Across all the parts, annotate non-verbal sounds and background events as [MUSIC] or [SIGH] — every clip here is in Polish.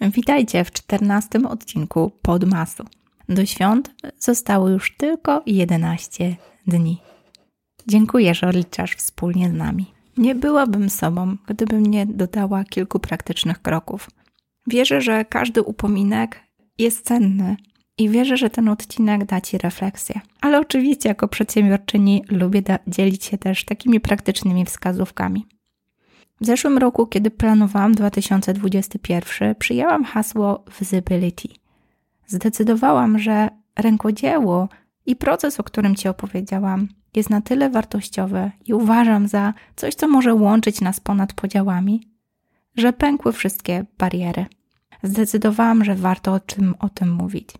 Witajcie w czternastym odcinku Podmasu. Do świąt zostało już tylko 11 dni. Dziękuję, że odliczasz wspólnie z nami. Nie byłabym sobą, gdybym nie dodała kilku praktycznych kroków. Wierzę, że każdy upominek jest cenny i wierzę, że ten odcinek da Ci refleksję. Ale oczywiście, jako przedsiębiorczyni, lubię dzielić się też takimi praktycznymi wskazówkami. W zeszłym roku, kiedy planowałam 2021, przyjęłam hasło Visibility. Zdecydowałam, że rękodzieło i proces, o którym Ci opowiedziałam, jest na tyle wartościowe i uważam za coś, co może łączyć nas ponad podziałami, że pękły wszystkie bariery. Zdecydowałam, że warto o tym, o tym mówić.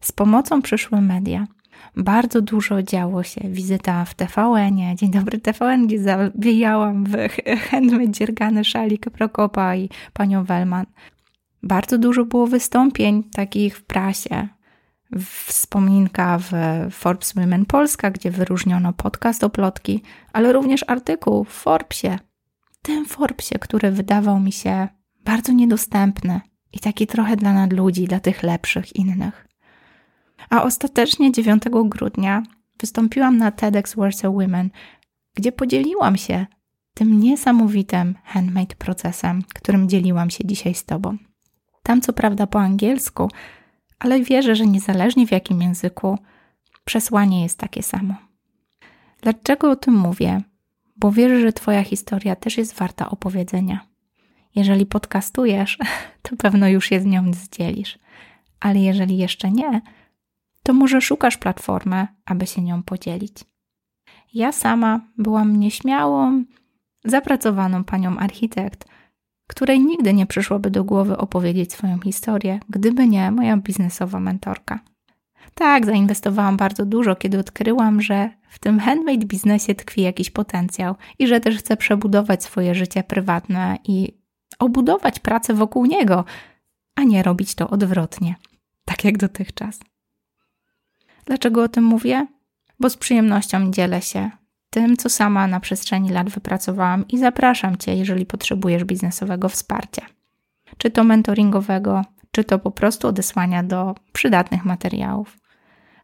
Z pomocą przyszły media – bardzo dużo działo się. Wizyta w TVN-ie, Dzień dobry TVN, gdzie zawijałam w handmade dziergany szalik Prokopa i panią Wellman. Bardzo dużo było wystąpień takich w prasie. Wspominka w Forbes Women Polska, gdzie wyróżniono podcast o plotki, ale również artykuł w Forbesie. Tym Forbesie, który wydawał mi się bardzo niedostępny i taki trochę dla nadludzi, dla tych lepszych innych. A ostatecznie 9 grudnia wystąpiłam na TEDx Warsaw Women, gdzie podzieliłam się tym niesamowitym handmade procesem, którym dzieliłam się dzisiaj z Tobą. Tam co prawda po angielsku, ale wierzę, że niezależnie w jakim języku, przesłanie jest takie samo. Dlaczego o tym mówię? Bo wierzę, że Twoja historia też jest warta opowiedzenia. Jeżeli podcastujesz, [LAUGHS] to pewno już się z nią zdzielisz, ale jeżeli jeszcze nie, to może szukasz platformy, aby się nią podzielić. Ja sama byłam nieśmiałą, zapracowaną panią architekt, której nigdy nie przyszłoby do głowy opowiedzieć swoją historię, gdyby nie moja biznesowa mentorka. Tak, zainwestowałam bardzo dużo, kiedy odkryłam, że w tym handmade biznesie tkwi jakiś potencjał i że też chcę przebudować swoje życie prywatne i obudować pracę wokół niego, a nie robić to odwrotnie, tak jak dotychczas. Dlaczego o tym mówię? Bo z przyjemnością dzielę się tym, co sama na przestrzeni lat wypracowałam i zapraszam Cię, jeżeli potrzebujesz biznesowego wsparcia. Czy to mentoringowego, czy to po prostu odesłania do przydatnych materiałów.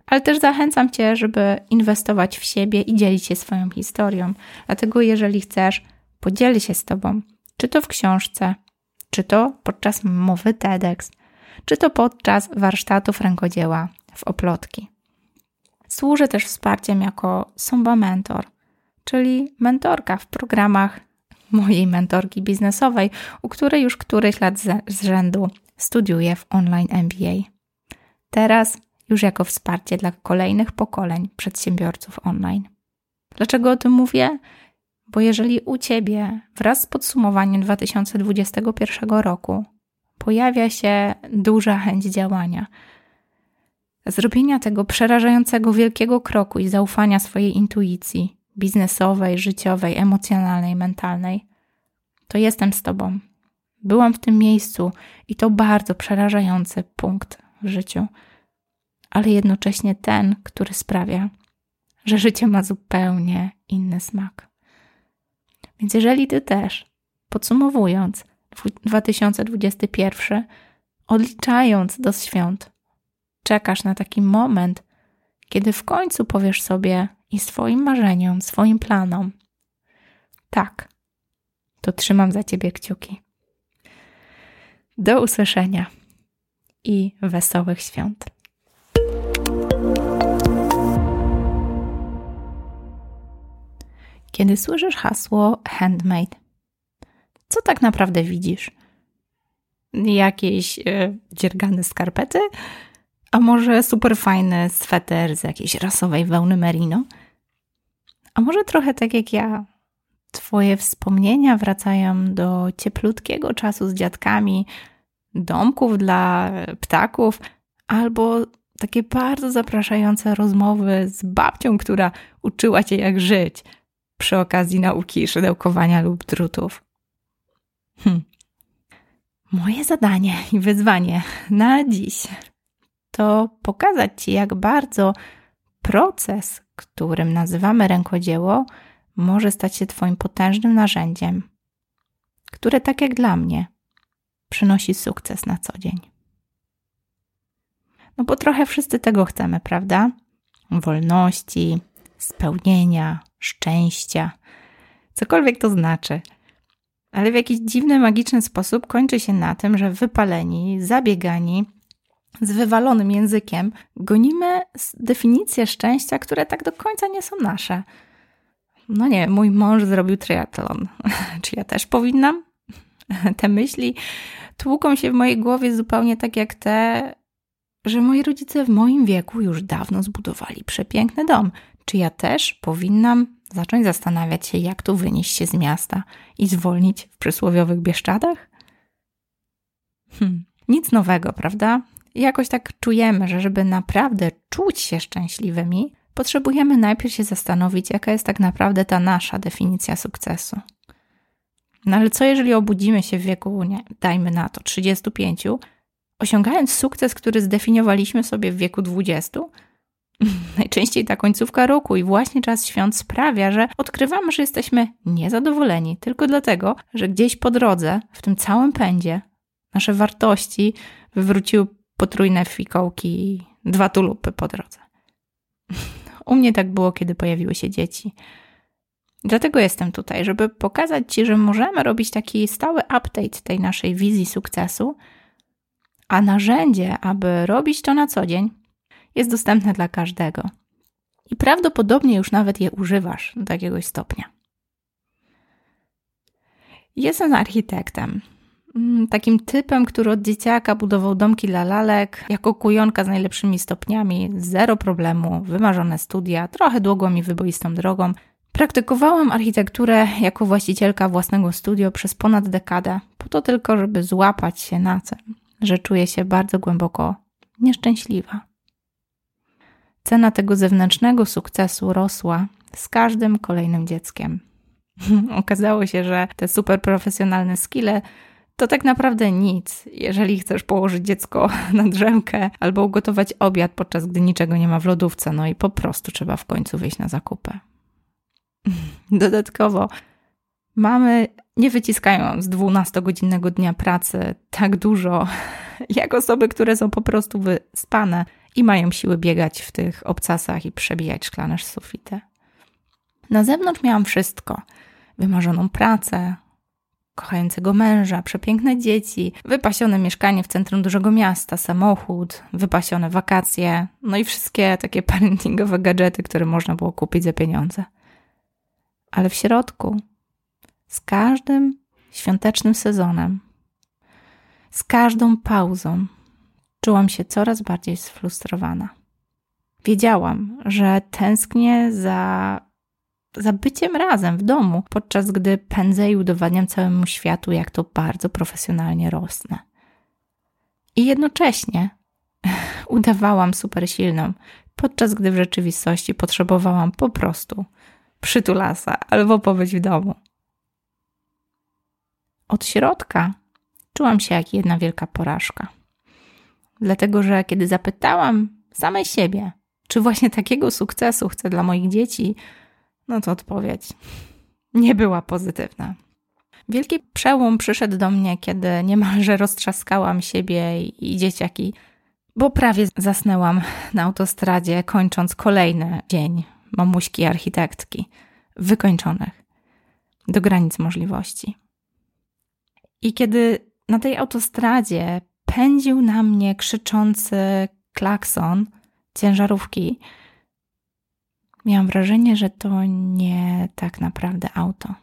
Ale też zachęcam Cię, żeby inwestować w siebie i dzielić się swoją historią. Dlatego, jeżeli chcesz, podzielę się z Tobą, czy to w książce, czy to podczas mowy TEDx, czy to podczas warsztatów rękodzieła w oplotki. Służę też wsparciem jako Somba Mentor, czyli mentorka w programach mojej mentorki biznesowej, u której już któryś lat z rzędu studiuję w online MBA. Teraz już jako wsparcie dla kolejnych pokoleń przedsiębiorców online. Dlaczego o tym mówię? Bo jeżeli u Ciebie wraz z podsumowaniem 2021 roku pojawia się duża chęć działania, zrobienia tego przerażającego wielkiego kroku i zaufania swojej intuicji biznesowej, życiowej, emocjonalnej, mentalnej, to jestem z Tobą. Byłam w tym miejscu i to bardzo przerażający punkt w życiu, ale jednocześnie ten, który sprawia, że życie ma zupełnie inny smak. Więc jeżeli Ty też, podsumowując 2021, odliczając do świąt, czekasz na taki moment, kiedy w końcu powiesz sobie i swoim marzeniom, swoim planom: Tak, to trzymam za ciebie kciuki. Do usłyszenia i wesołych świąt. Kiedy słyszysz hasło handmade, co tak naprawdę widzisz? Jakieś e, dziergane skarpety? A może super fajny sweter z jakiejś rasowej wełny merino? A może trochę tak jak ja, Twoje wspomnienia wracają do cieplutkiego czasu z dziadkami, domków dla ptaków, albo takie bardzo zapraszające rozmowy z babcią, która uczyła cię jak żyć przy okazji nauki szydełkowania lub drutów. Hm. Moje zadanie i wyzwanie na dziś to pokazać Ci, jak bardzo proces, którym nazywamy rękodzieło, może stać się Twoim potężnym narzędziem, które, tak jak dla mnie, przynosi sukces na co dzień. No bo trochę wszyscy tego chcemy, prawda? Wolności, spełnienia, szczęścia, cokolwiek to znaczy. Ale w jakiś dziwny, magiczny sposób kończy się na tym, że wypaleni, zabiegani, z wywalonym językiem gonimy definicje szczęścia, które tak do końca nie są nasze. No nie, mój mąż zrobił triatlon. [LAUGHS] Czy ja też powinnam? [LAUGHS] Te myśli tłuką się w mojej głowie zupełnie tak jak te, że moi rodzice w moim wieku już dawno zbudowali przepiękny dom. Czy ja też powinnam zacząć zastanawiać się, jak tu wynieść się z miasta i zwolnić w przysłowiowych Bieszczadach? Hm, nic nowego, prawda? Jakoś tak czujemy, że żeby naprawdę czuć się szczęśliwymi, potrzebujemy najpierw się zastanowić, jaka jest tak naprawdę ta nasza definicja sukcesu. No ale co jeżeli obudzimy się w wieku, nie, dajmy na to, 35, osiągając sukces, który zdefiniowaliśmy sobie w wieku 20? [LAUGHS] Najczęściej ta końcówka roku i właśnie czas świąt sprawia, że odkrywamy, że jesteśmy niezadowoleni tylko dlatego, że gdzieś po drodze, w tym całym pędzie, nasze wartości wywróciły potrójne fikołki i dwa tulupy po drodze. U mnie tak było, kiedy pojawiły się dzieci. Dlatego jestem tutaj, żeby pokazać Ci, że możemy robić taki stały update tej naszej wizji sukcesu, a narzędzie, aby robić to na co dzień, jest dostępne dla każdego. I prawdopodobnie już nawet je używasz do jakiegoś stopnia. Jestem architektem, takim typem, który od dzieciaka budował domki dla lalek, jako kujonka z najlepszymi stopniami, zero problemu, wymarzone studia, trochę długą i wyboistą drogą. Praktykowałam architekturę jako właścicielka własnego studio przez ponad dekadę, po to tylko, żeby złapać się na tym, że czuję się bardzo głęboko nieszczęśliwa. Cena tego zewnętrznego sukcesu rosła z każdym kolejnym dzieckiem. [LAUGHS] Okazało się, że te super profesjonalne skille to tak naprawdę nic, jeżeli chcesz położyć dziecko [LAUGHS] na drzemkę albo ugotować obiad, podczas gdy niczego nie ma w lodówce, no i po prostu trzeba w końcu wyjść na zakupy. [LAUGHS] Dodatkowo mamy nie wyciskają z 12-godzinnego dnia pracy tak dużo, [LAUGHS] jak osoby, które są po prostu wyspane i mają siły biegać w tych obcasach i przebijać szklane sufity. Na zewnątrz miałam wszystko. Wymarzoną pracę, kochającego męża, przepiękne dzieci, wypasione mieszkanie w centrum dużego miasta, samochód, wypasione wakacje, no i wszystkie takie parentingowe gadżety, które można było kupić za pieniądze. Ale w środku, z każdym świątecznym sezonem, z każdą pauzą, czułam się coraz bardziej sfrustrowana. Wiedziałam, że tęsknię za za byciem razem w domu, podczas gdy pędzę i udowadniam całemu światu, jak to bardzo profesjonalnie rosnę. I jednocześnie [LAUGHS] udawałam super silną, podczas gdy w rzeczywistości potrzebowałam po prostu przytulasa albo pobyć w domu. Od środka czułam się jak jedna wielka porażka. Dlatego, że kiedy zapytałam samej siebie, czy właśnie takiego sukcesu chcę dla moich dzieci, no to odpowiedź nie była pozytywna. Wielki przełom przyszedł do mnie, kiedy niemalże roztrzaskałam siebie i dzieciaki, bo prawie zasnęłam na autostradzie, kończąc kolejny dzień mamuśki architektki, wykończonych do granic możliwości. I kiedy na tej autostradzie pędził na mnie krzyczący klakson ciężarówki, miałam wrażenie, że to nie tak naprawdę auto.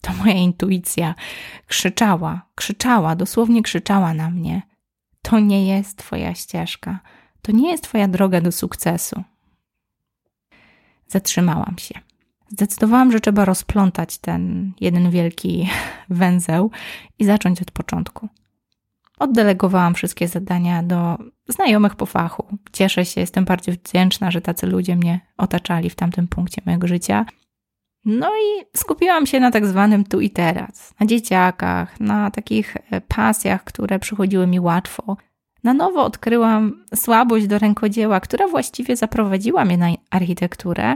To moja intuicja krzyczała, krzyczała, dosłownie krzyczała na mnie. To nie jest Twoja ścieżka, to nie jest Twoja droga do sukcesu. Zatrzymałam się. Zdecydowałam, że trzeba rozplątać ten jeden wielki [LAUGHS] węzeł i zacząć od początku. Oddelegowałam wszystkie zadania do znajomych po fachu. Cieszę się, jestem bardzo wdzięczna, że tacy ludzie mnie otaczali w tamtym punkcie mojego życia. No i skupiłam się na tak zwanym tu i teraz, na dzieciakach, na takich e, pasjach, które przychodziły mi łatwo. Na nowo odkryłam słabość do rękodzieła, która właściwie zaprowadziła mnie na architekturę,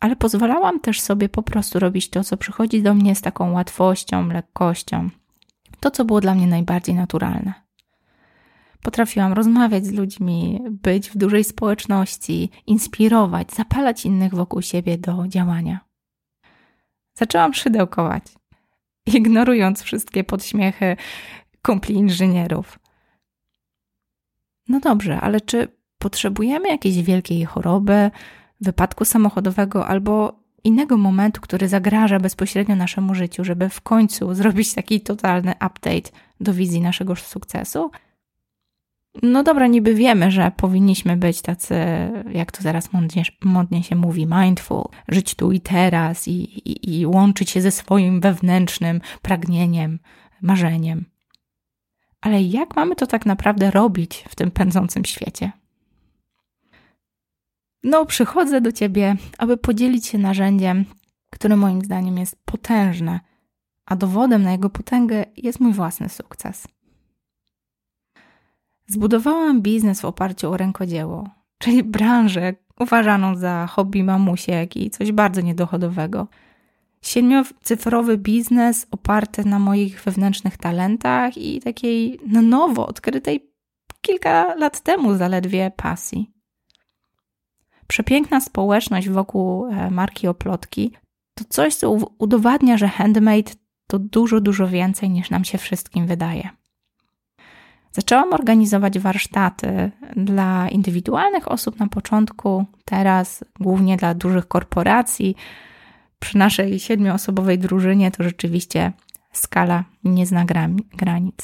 ale pozwalałam też sobie po prostu robić to, co przychodzi do mnie z taką łatwością, lekkością. To, co było dla mnie najbardziej naturalne. Potrafiłam rozmawiać z ludźmi, być w dużej społeczności, inspirować, zapalać innych wokół siebie do działania. Zaczęłam szydełkować, ignorując wszystkie podśmiechy kumpli inżynierów. No dobrze, ale czy potrzebujemy jakiejś wielkiej choroby, wypadku samochodowego albo innego momentu, który zagraża bezpośrednio naszemu życiu, żeby w końcu zrobić taki totalny update do wizji naszego sukcesu? No dobra, niby wiemy, że powinniśmy być tacy, jak to zaraz modnie, modnie się mówi, mindful, żyć tu i teraz i, i, i łączyć się ze swoim wewnętrznym pragnieniem, marzeniem. Ale jak mamy to tak naprawdę robić w tym pędzącym świecie? No, przychodzę do ciebie, aby podzielić się narzędziem, które moim zdaniem jest potężne, a dowodem na jego potęgę jest mój własny sukces. Zbudowałam biznes w oparciu o rękodzieło, czyli branżę uważaną za hobby mamusiek i coś bardzo niedochodowego. Siedmiocyfrowy biznes oparty na moich wewnętrznych talentach i takiej na nowo odkrytej kilka lat temu zaledwie pasji. Przepiękna społeczność wokół e, marki Oplotki to coś, co udowadnia, że handmade to dużo, dużo więcej niż nam się wszystkim wydaje. Zaczęłam organizować warsztaty dla indywidualnych osób na początku, teraz głównie dla dużych korporacji. Przy naszej siedmioosobowej drużynie to rzeczywiście skala nie zna granic.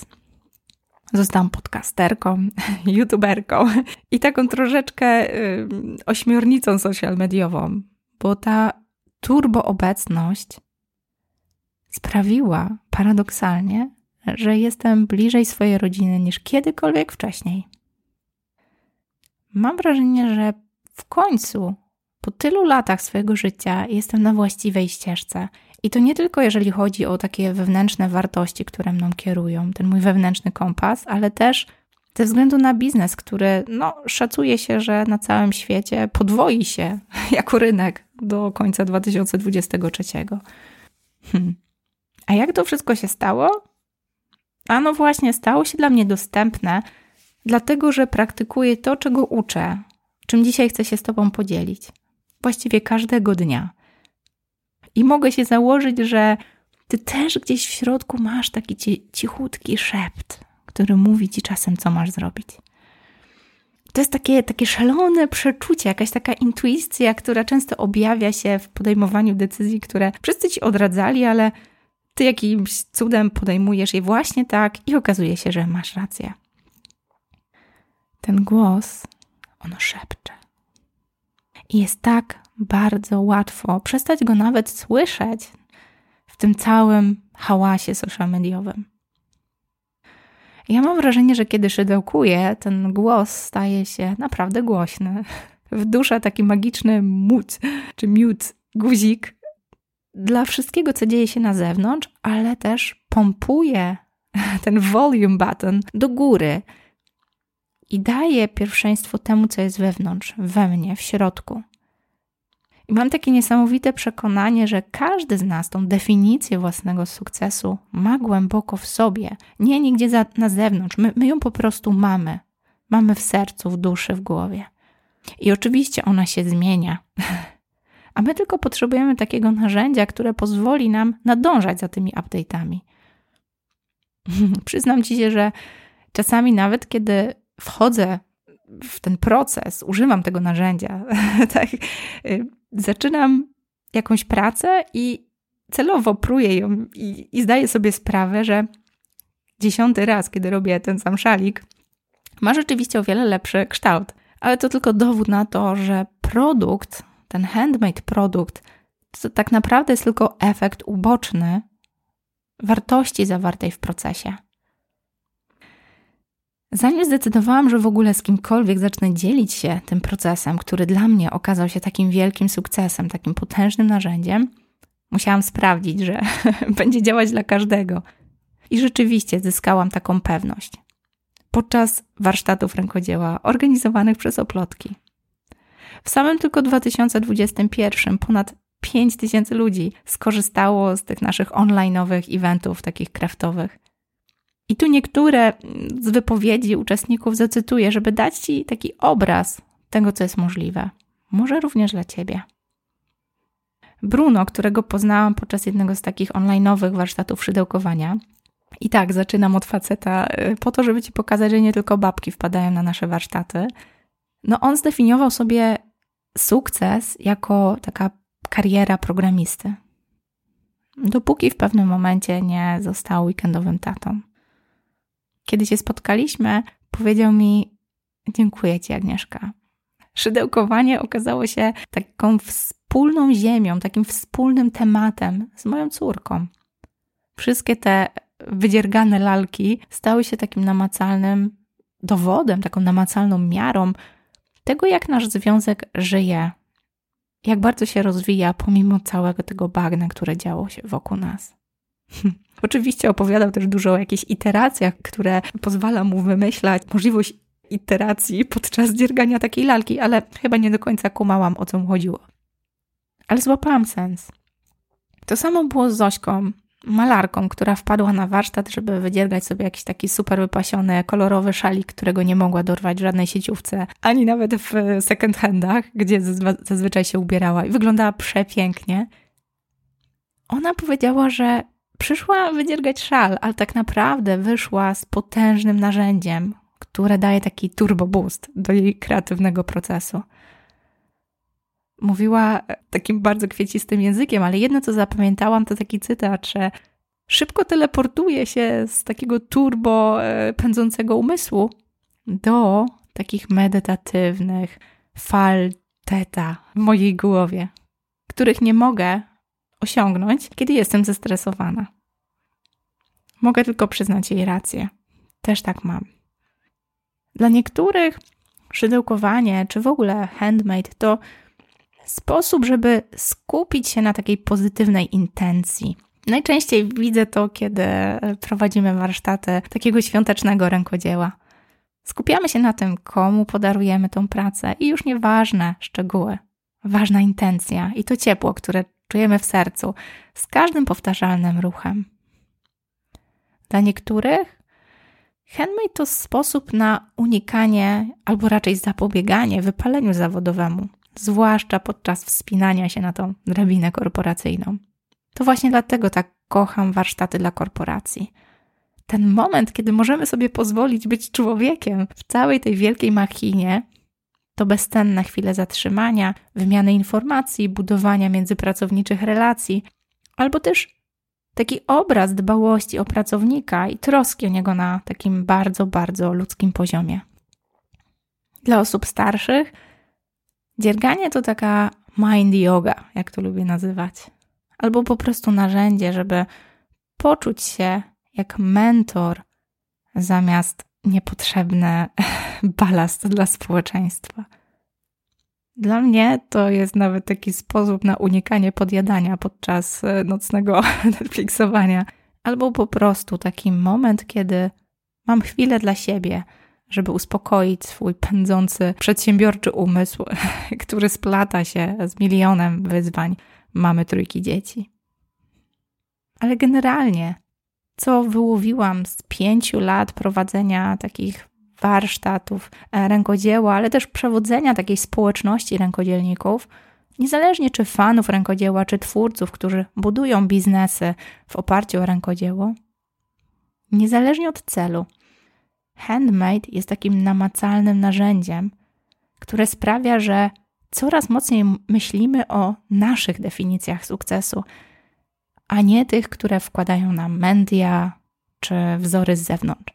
Zostałam podcasterką, [LAUGHS] youtuberką i taką troszeczkę y, ośmiornicą social mediową, bo ta turbo obecność sprawiła paradoksalnie, że jestem bliżej swojej rodziny niż kiedykolwiek wcześniej. Mam wrażenie, że w końcu, po tylu latach swojego życia, jestem na właściwej ścieżce. I to nie tylko jeżeli chodzi o takie wewnętrzne wartości, które mną kierują, ten mój wewnętrzny kompas, ale też ze względu na biznes, który no, szacuje się, że na całym świecie podwoi się [LAUGHS] jako rynek do końca 2023. Hmm. A jak to wszystko się stało? A no właśnie, stało się dla mnie dostępne, dlatego że praktykuję to, czego uczę, czym dzisiaj chcę się z Tobą podzielić. Właściwie każdego dnia. I mogę się założyć, że Ty też gdzieś w środku masz taki cichutki szept, który mówi Ci czasem, co masz zrobić. To jest takie, takie szalone przeczucie, jakaś taka intuicja, która często objawia się w podejmowaniu decyzji, które wszyscy Ci odradzali, ale ty jakimś cudem podejmujesz je właśnie tak i okazuje się, że masz rację. Ten głos, on szepcze. I jest tak bardzo łatwo przestać go nawet słyszeć w tym całym hałasie social mediowym. Ja mam wrażenie, że kiedy szydełkuję, ten głos staje się naprawdę głośny. W duszę taki magiczny mut czy miód guzik, dla wszystkiego, co dzieje się na zewnątrz, ale też pompuje ten volume button do góry i daje pierwszeństwo temu, co jest wewnątrz, we mnie, w środku. I mam takie niesamowite przekonanie, że każdy z nas tą definicję własnego sukcesu ma głęboko w sobie, nie nigdzie za, na zewnątrz. My, my ją po prostu mamy. Mamy w sercu, w duszy, w głowie. I oczywiście ona się zmienia. [LAUGHS] a my tylko potrzebujemy takiego narzędzia, które pozwoli nam nadążać za tymi update'ami. [LAUGHS] Przyznam ci się, że czasami nawet kiedy wchodzę w ten proces, używam tego narzędzia, [LAUGHS] tak, y, zaczynam jakąś pracę i celowo pruję ją i, i zdaję sobie sprawę, że dziesiąty raz, kiedy robię ten sam szalik, ma rzeczywiście o wiele lepszy kształt. Ale to tylko dowód na to, że produkt ten handmade produkt, to tak naprawdę jest tylko efekt uboczny wartości zawartej w procesie. Zanim zdecydowałam, że w ogóle z kimkolwiek zacznę dzielić się tym procesem, który dla mnie okazał się takim wielkim sukcesem, takim potężnym narzędziem, musiałam sprawdzić, że [LAUGHS] będzie działać dla każdego. I rzeczywiście zyskałam taką pewność. Podczas warsztatów rękodzieła organizowanych przez Oplotki. W samym tylko 2021 ponad 5 tysięcy ludzi skorzystało z tych naszych online'owych eventów, takich kraftowych. I tu niektóre z wypowiedzi uczestników zacytuję, żeby dać Ci taki obraz tego, co jest możliwe. Może również dla Ciebie. Bruno, którego poznałam podczas jednego z takich online'owych warsztatów szydełkowania. I tak, zaczynam od faceta y, po to, żeby Ci pokazać, że nie tylko babki wpadają na nasze warsztaty. No on zdefiniował sobie sukces jako taka kariera programisty. Dopóki w pewnym momencie nie został weekendowym tatą. Kiedy się spotkaliśmy, powiedział mi: Dziękuję Ci, Agnieszka. Szydełkowanie okazało się taką wspólną ziemią, takim wspólnym tematem z moją córką. Wszystkie te wydziergane lalki stały się takim namacalnym dowodem, taką namacalną miarą tego, jak nasz związek żyje, jak bardzo się rozwija pomimo całego tego bagna, które działo się wokół nas. [LAUGHS] Oczywiście opowiadał też dużo o jakichś iteracjach, które pozwala mu wymyślać możliwość iteracji podczas dziergania takiej lalki, ale chyba nie do końca kumałam, o co mu chodziło. Ale złapałam sens. To samo było z Zośką, malarką, która wpadła na warsztat, żeby wydziergać sobie jakiś taki super wypasiony, kolorowy szalik, którego nie mogła dorwać w żadnej sieciówce, ani nawet w second handach, gdzie zazwyczaj się ubierała i wyglądała przepięknie. Ona powiedziała, że przyszła wydziergać szal, ale tak naprawdę wyszła z potężnym narzędziem, które daje taki turbo boost do jej kreatywnego procesu. Mówiła takim bardzo kwiecistym językiem, ale jedno co zapamiętałam to taki cytat, że szybko teleportuje się z takiego turbo e, pędzącego umysłu do takich medytatywnych fal teta w mojej głowie, których nie mogę osiągnąć, kiedy jestem zestresowana. Mogę tylko przyznać jej rację. Też tak mam. Dla niektórych szydełkowanie, czy w ogóle handmade, to sposób, żeby skupić się na takiej pozytywnej intencji. Najczęściej widzę to, kiedy prowadzimy warsztaty takiego świątecznego rękodzieła. Skupiamy się na tym, komu podarujemy tą pracę i już nieważne szczegóły. Ważna intencja i to ciepło, które czujemy w sercu z każdym powtarzalnym ruchem. Dla niektórych handmade to sposób na unikanie albo raczej zapobieganie wypaleniu zawodowemu, zwłaszcza podczas wspinania się na tą drabinę korporacyjną. To właśnie dlatego tak kocham warsztaty dla korporacji. Ten moment, kiedy możemy sobie pozwolić być człowiekiem w całej tej wielkiej machinie, to bezcenne chwile zatrzymania, wymiany informacji, budowania międzypracowniczych relacji, albo też taki obraz dbałości o pracownika i troski o niego na takim bardzo, bardzo ludzkim poziomie. Dla osób starszych dzierganie to taka mind yoga, jak to lubię nazywać, albo po prostu narzędzie, żeby poczuć się jak mentor zamiast niepotrzebny [LAUGHS] balast dla społeczeństwa. Dla mnie to jest nawet taki sposób na unikanie podjadania podczas e, nocnego [LAUGHS] Netflixowania, albo po prostu taki moment, kiedy mam chwilę dla siebie, żeby uspokoić swój pędzący, przedsiębiorczy umysł, [LAUGHS] który splata się z milionem wyzwań mamy trójki dzieci. Ale generalnie, co wyłowiłam z pięciu lat prowadzenia takich warsztatów e, rękodzieła, ale też przewodzenia takiej społeczności rękodzielników, niezależnie czy fanów rękodzieła, czy twórców, którzy budują biznesy w oparciu o rękodzieło, niezależnie od celu, handmade jest takim namacalnym narzędziem, które sprawia, że coraz mocniej myślimy o naszych definicjach sukcesu, a nie tych, które wkładają nam media czy wzory z zewnątrz.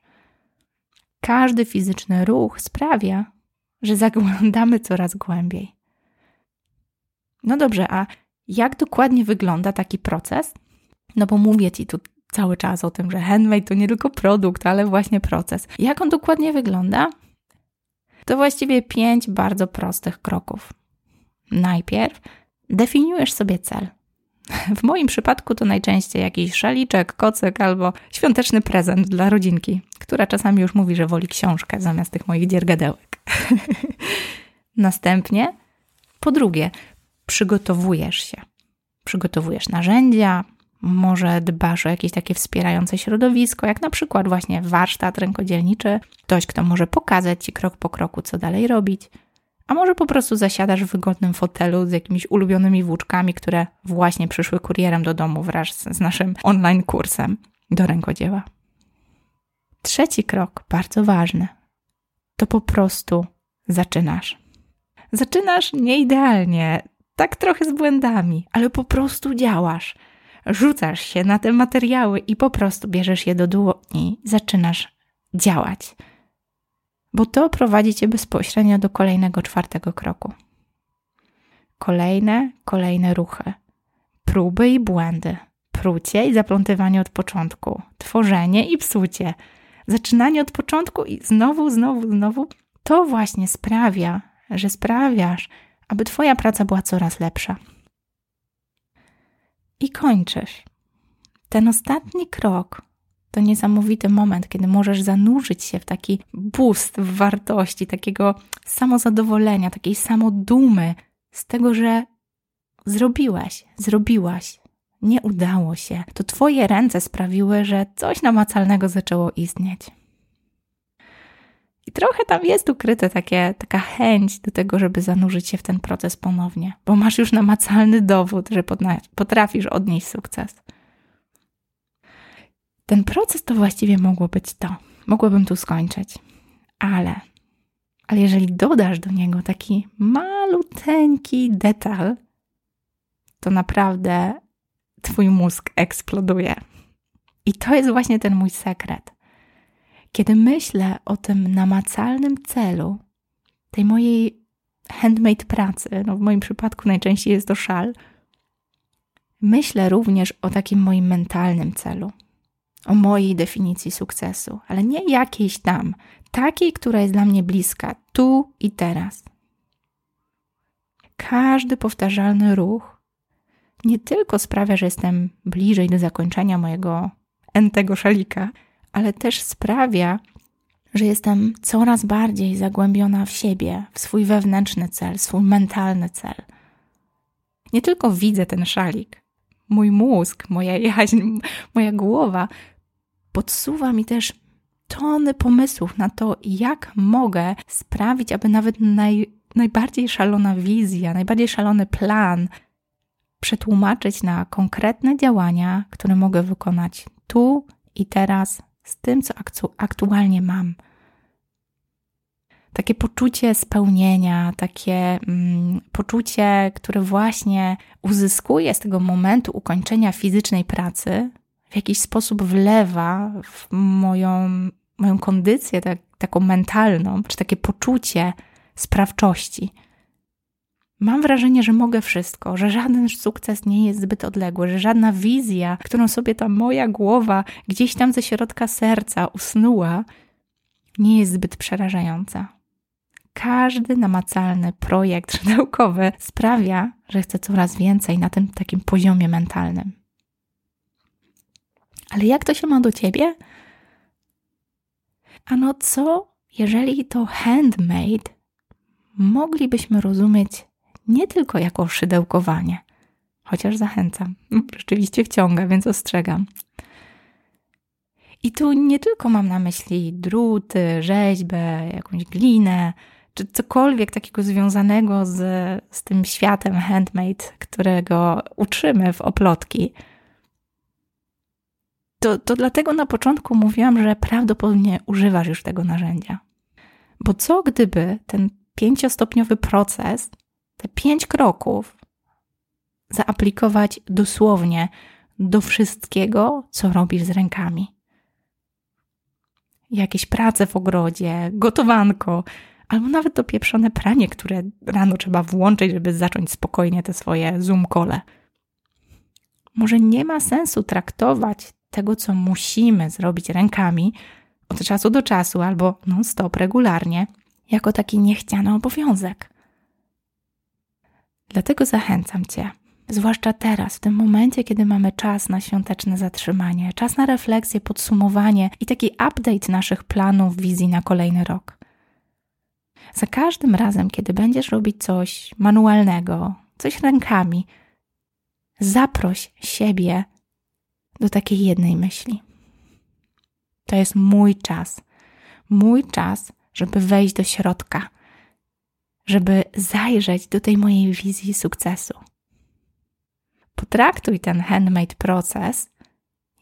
Każdy fizyczny ruch sprawia, że zaglądamy coraz głębiej. No dobrze, a jak dokładnie wygląda taki proces? No bo mówię Ci tu cały czas o tym, że handmade to nie tylko produkt, ale właśnie proces. Jak on dokładnie wygląda? To właściwie pięć bardzo prostych kroków. Najpierw definiujesz sobie cel. W moim przypadku to najczęściej jakiś szaliczek, kocyk albo świąteczny prezent dla rodzinki, która czasami już mówi, że woli książkę zamiast tych moich dziergadełek. [LAUGHS] Następnie, po drugie, przygotowujesz się. Przygotowujesz narzędzia, Może dbasz o jakieś takie wspierające środowisko, jak na przykład właśnie warsztat rękodzielniczy, ktoś, kto może pokazać ci krok po kroku, co dalej robić. A może po prostu zasiadasz w wygodnym fotelu z jakimiś ulubionymi włóczkami, które właśnie przyszły kurierem do domu wraz z naszym online kursem do rękodzieła. Trzeci krok, bardzo ważny, to po prostu zaczynasz. Zaczynasz nieidealnie, tak trochę z błędami, ale po prostu działasz. Rzucasz się na te materiały i po prostu bierzesz je do dłoni, zaczynasz działać. Bo to prowadzi cię bezpośrednio do kolejnego czwartego kroku. Kolejne, kolejne ruchy, próby i błędy, prucie i zaplątywanie od początku, tworzenie i psucie, zaczynanie od początku i znowu, znowu, znowu. To właśnie sprawia, że sprawiasz, aby Twoja praca była coraz lepsza. I kończysz. Ten ostatni krok to niesamowity moment, kiedy możesz zanurzyć się w taki boost w wartości, takiego samozadowolenia, takiej samodumy z tego, że zrobiłeś, zrobiłaś, nie udało się. To Twoje ręce sprawiły, że coś namacalnego zaczęło istnieć. I trochę tam jest ukryte takie, taka chęć do tego, żeby zanurzyć się w ten proces ponownie, bo masz już namacalny dowód, że potrafisz odnieść sukces. Ten proces to właściwie mogło być to. Mogłabym tu skończyć. Ale, ale jeżeli dodasz do niego taki maluteńki detal, to naprawdę twój mózg eksploduje. I to jest właśnie ten mój sekret. Kiedy myślę o tym namacalnym celu, tej mojej handmade pracy, no w moim przypadku najczęściej jest to szal, myślę również o takim moim mentalnym celu, o mojej definicji sukcesu, ale nie jakiejś tam, takiej, która jest dla mnie bliska, tu i teraz. Każdy powtarzalny ruch nie tylko sprawia, że jestem bliżej do zakończenia mojego entego szalika, ale też sprawia, że jestem coraz bardziej zagłębiona w siebie, w swój wewnętrzny cel, swój mentalny cel. Nie tylko widzę ten szalik, mój mózg, moja jaźń, moja głowa podsuwa mi też tony pomysłów na to, jak mogę sprawić, aby nawet naj, najbardziej szalona wizja, najbardziej szalony plan przetłumaczyć na konkretne działania, które mogę wykonać tu i teraz z tym, co aktualnie mam. Takie poczucie spełnienia, takie mm, poczucie, które właśnie uzyskuję z tego momentu ukończenia fizycznej pracy, w jakiś sposób wlewa w moją, moją kondycję, tak, taką mentalną, czy takie poczucie sprawczości. Mam wrażenie, że mogę wszystko, że żaden sukces nie jest zbyt odległy, że żadna wizja, którą sobie ta moja głowa gdzieś tam ze środka serca usnuła, nie jest zbyt przerażająca. Każdy namacalny projekt [LAUGHS] szydełkowy sprawia, że chcę coraz więcej na tym takim poziomie mentalnym. Ale jak to się ma do ciebie? Ano co, jeżeli to handmade moglibyśmy rozumieć nie tylko jako szydełkowanie, chociaż zachęcam. [LAUGHS] Rzeczywiście wciąga, więc ostrzegam. I tu nie tylko mam na myśli druty, rzeźbę, jakąś glinę, czy cokolwiek takiego związanego z, z tym światem handmade, którego uczymy w oplotki. To, to dlatego na początku mówiłam, że prawdopodobnie używasz już tego narzędzia. Bo co gdyby ten pięciostopniowy proces te pięć kroków zaaplikować dosłownie do wszystkiego, co robisz z rękami. Jakieś prace w ogrodzie, gotowanko, albo nawet to pieprzone pranie, które rano trzeba włączyć, żeby zacząć spokojnie te swoje zoom kole. Może nie ma sensu traktować tego, co musimy zrobić rękami od czasu do czasu albo non-stop regularnie, jako taki niechciany obowiązek. Dlatego zachęcam Cię, zwłaszcza teraz, w tym momencie, kiedy mamy czas na świąteczne zatrzymanie, czas na refleksję, podsumowanie i taki update naszych planów, wizji na kolejny rok. Za każdym razem, kiedy będziesz robić coś manualnego, coś rękami, zaproś siebie do takiej jednej myśli. To jest mój czas. Mój czas, żeby wejść do środka, żeby zajrzeć do tej mojej wizji sukcesu. Potraktuj ten handmade proces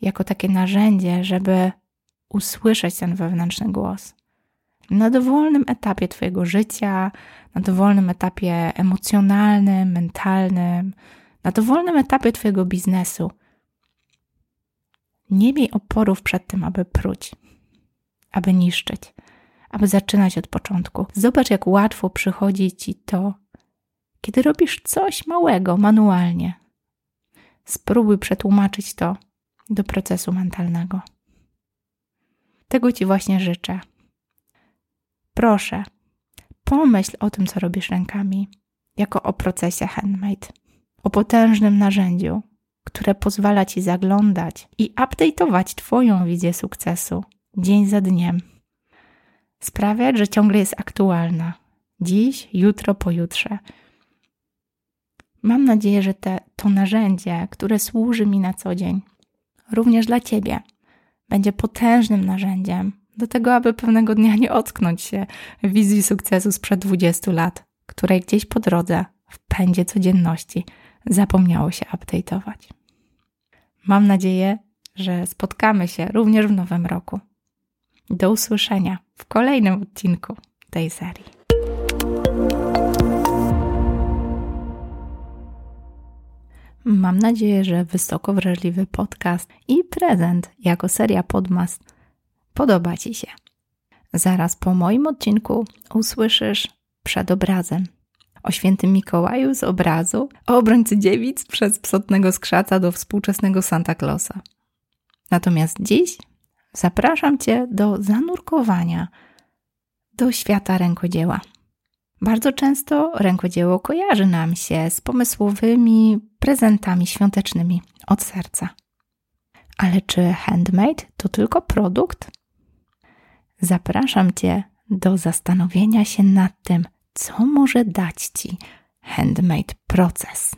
jako takie narzędzie, żeby usłyszeć ten wewnętrzny głos. Na dowolnym etapie Twojego życia, na dowolnym etapie emocjonalnym, mentalnym, na dowolnym etapie Twojego biznesu. Nie miej oporów przed tym, aby pruć, aby niszczyć, aby zaczynać od początku. Zobacz, jak łatwo przychodzi Ci to, kiedy robisz coś małego manualnie. Spróbuj przetłumaczyć to do procesu mentalnego. Tego Ci właśnie życzę. Proszę, pomyśl o tym, co robisz rękami, jako o procesie handmade, o potężnym narzędziu, które pozwala Ci zaglądać i update'ować Twoją wizję sukcesu dzień za dniem. Sprawiać, że ciągle jest aktualna. Dziś, jutro, pojutrze. Mam nadzieję, że te, to narzędzie, które służy mi na co dzień, również dla Ciebie, będzie potężnym narzędziem do tego, aby pewnego dnia nie ocknąć się wizji sukcesu sprzed 20 lat, której gdzieś po drodze, w pędzie codzienności, zapomniało się update'ować. Mam nadzieję, że spotkamy się również w nowym roku. Do usłyszenia w kolejnym odcinku tej serii. Mam nadzieję, że wysoko wrażliwy podcast i prezent jako seria Podmast podoba Ci się. Zaraz po moim odcinku usłyszysz przed obrazem o świętym Mikołaju z obrazu, o obrońcy dziewic przez psotnego skrzaca do współczesnego Santa Clausa. Natomiast dziś zapraszam Cię do zanurkowania do świata rękodzieła. Bardzo często rękodzieło kojarzy nam się z pomysłowymi prezentami świątecznymi od serca. Ale czy handmade to tylko produkt? Zapraszam Cię do zastanowienia się nad tym, co może dać Ci handmade proces.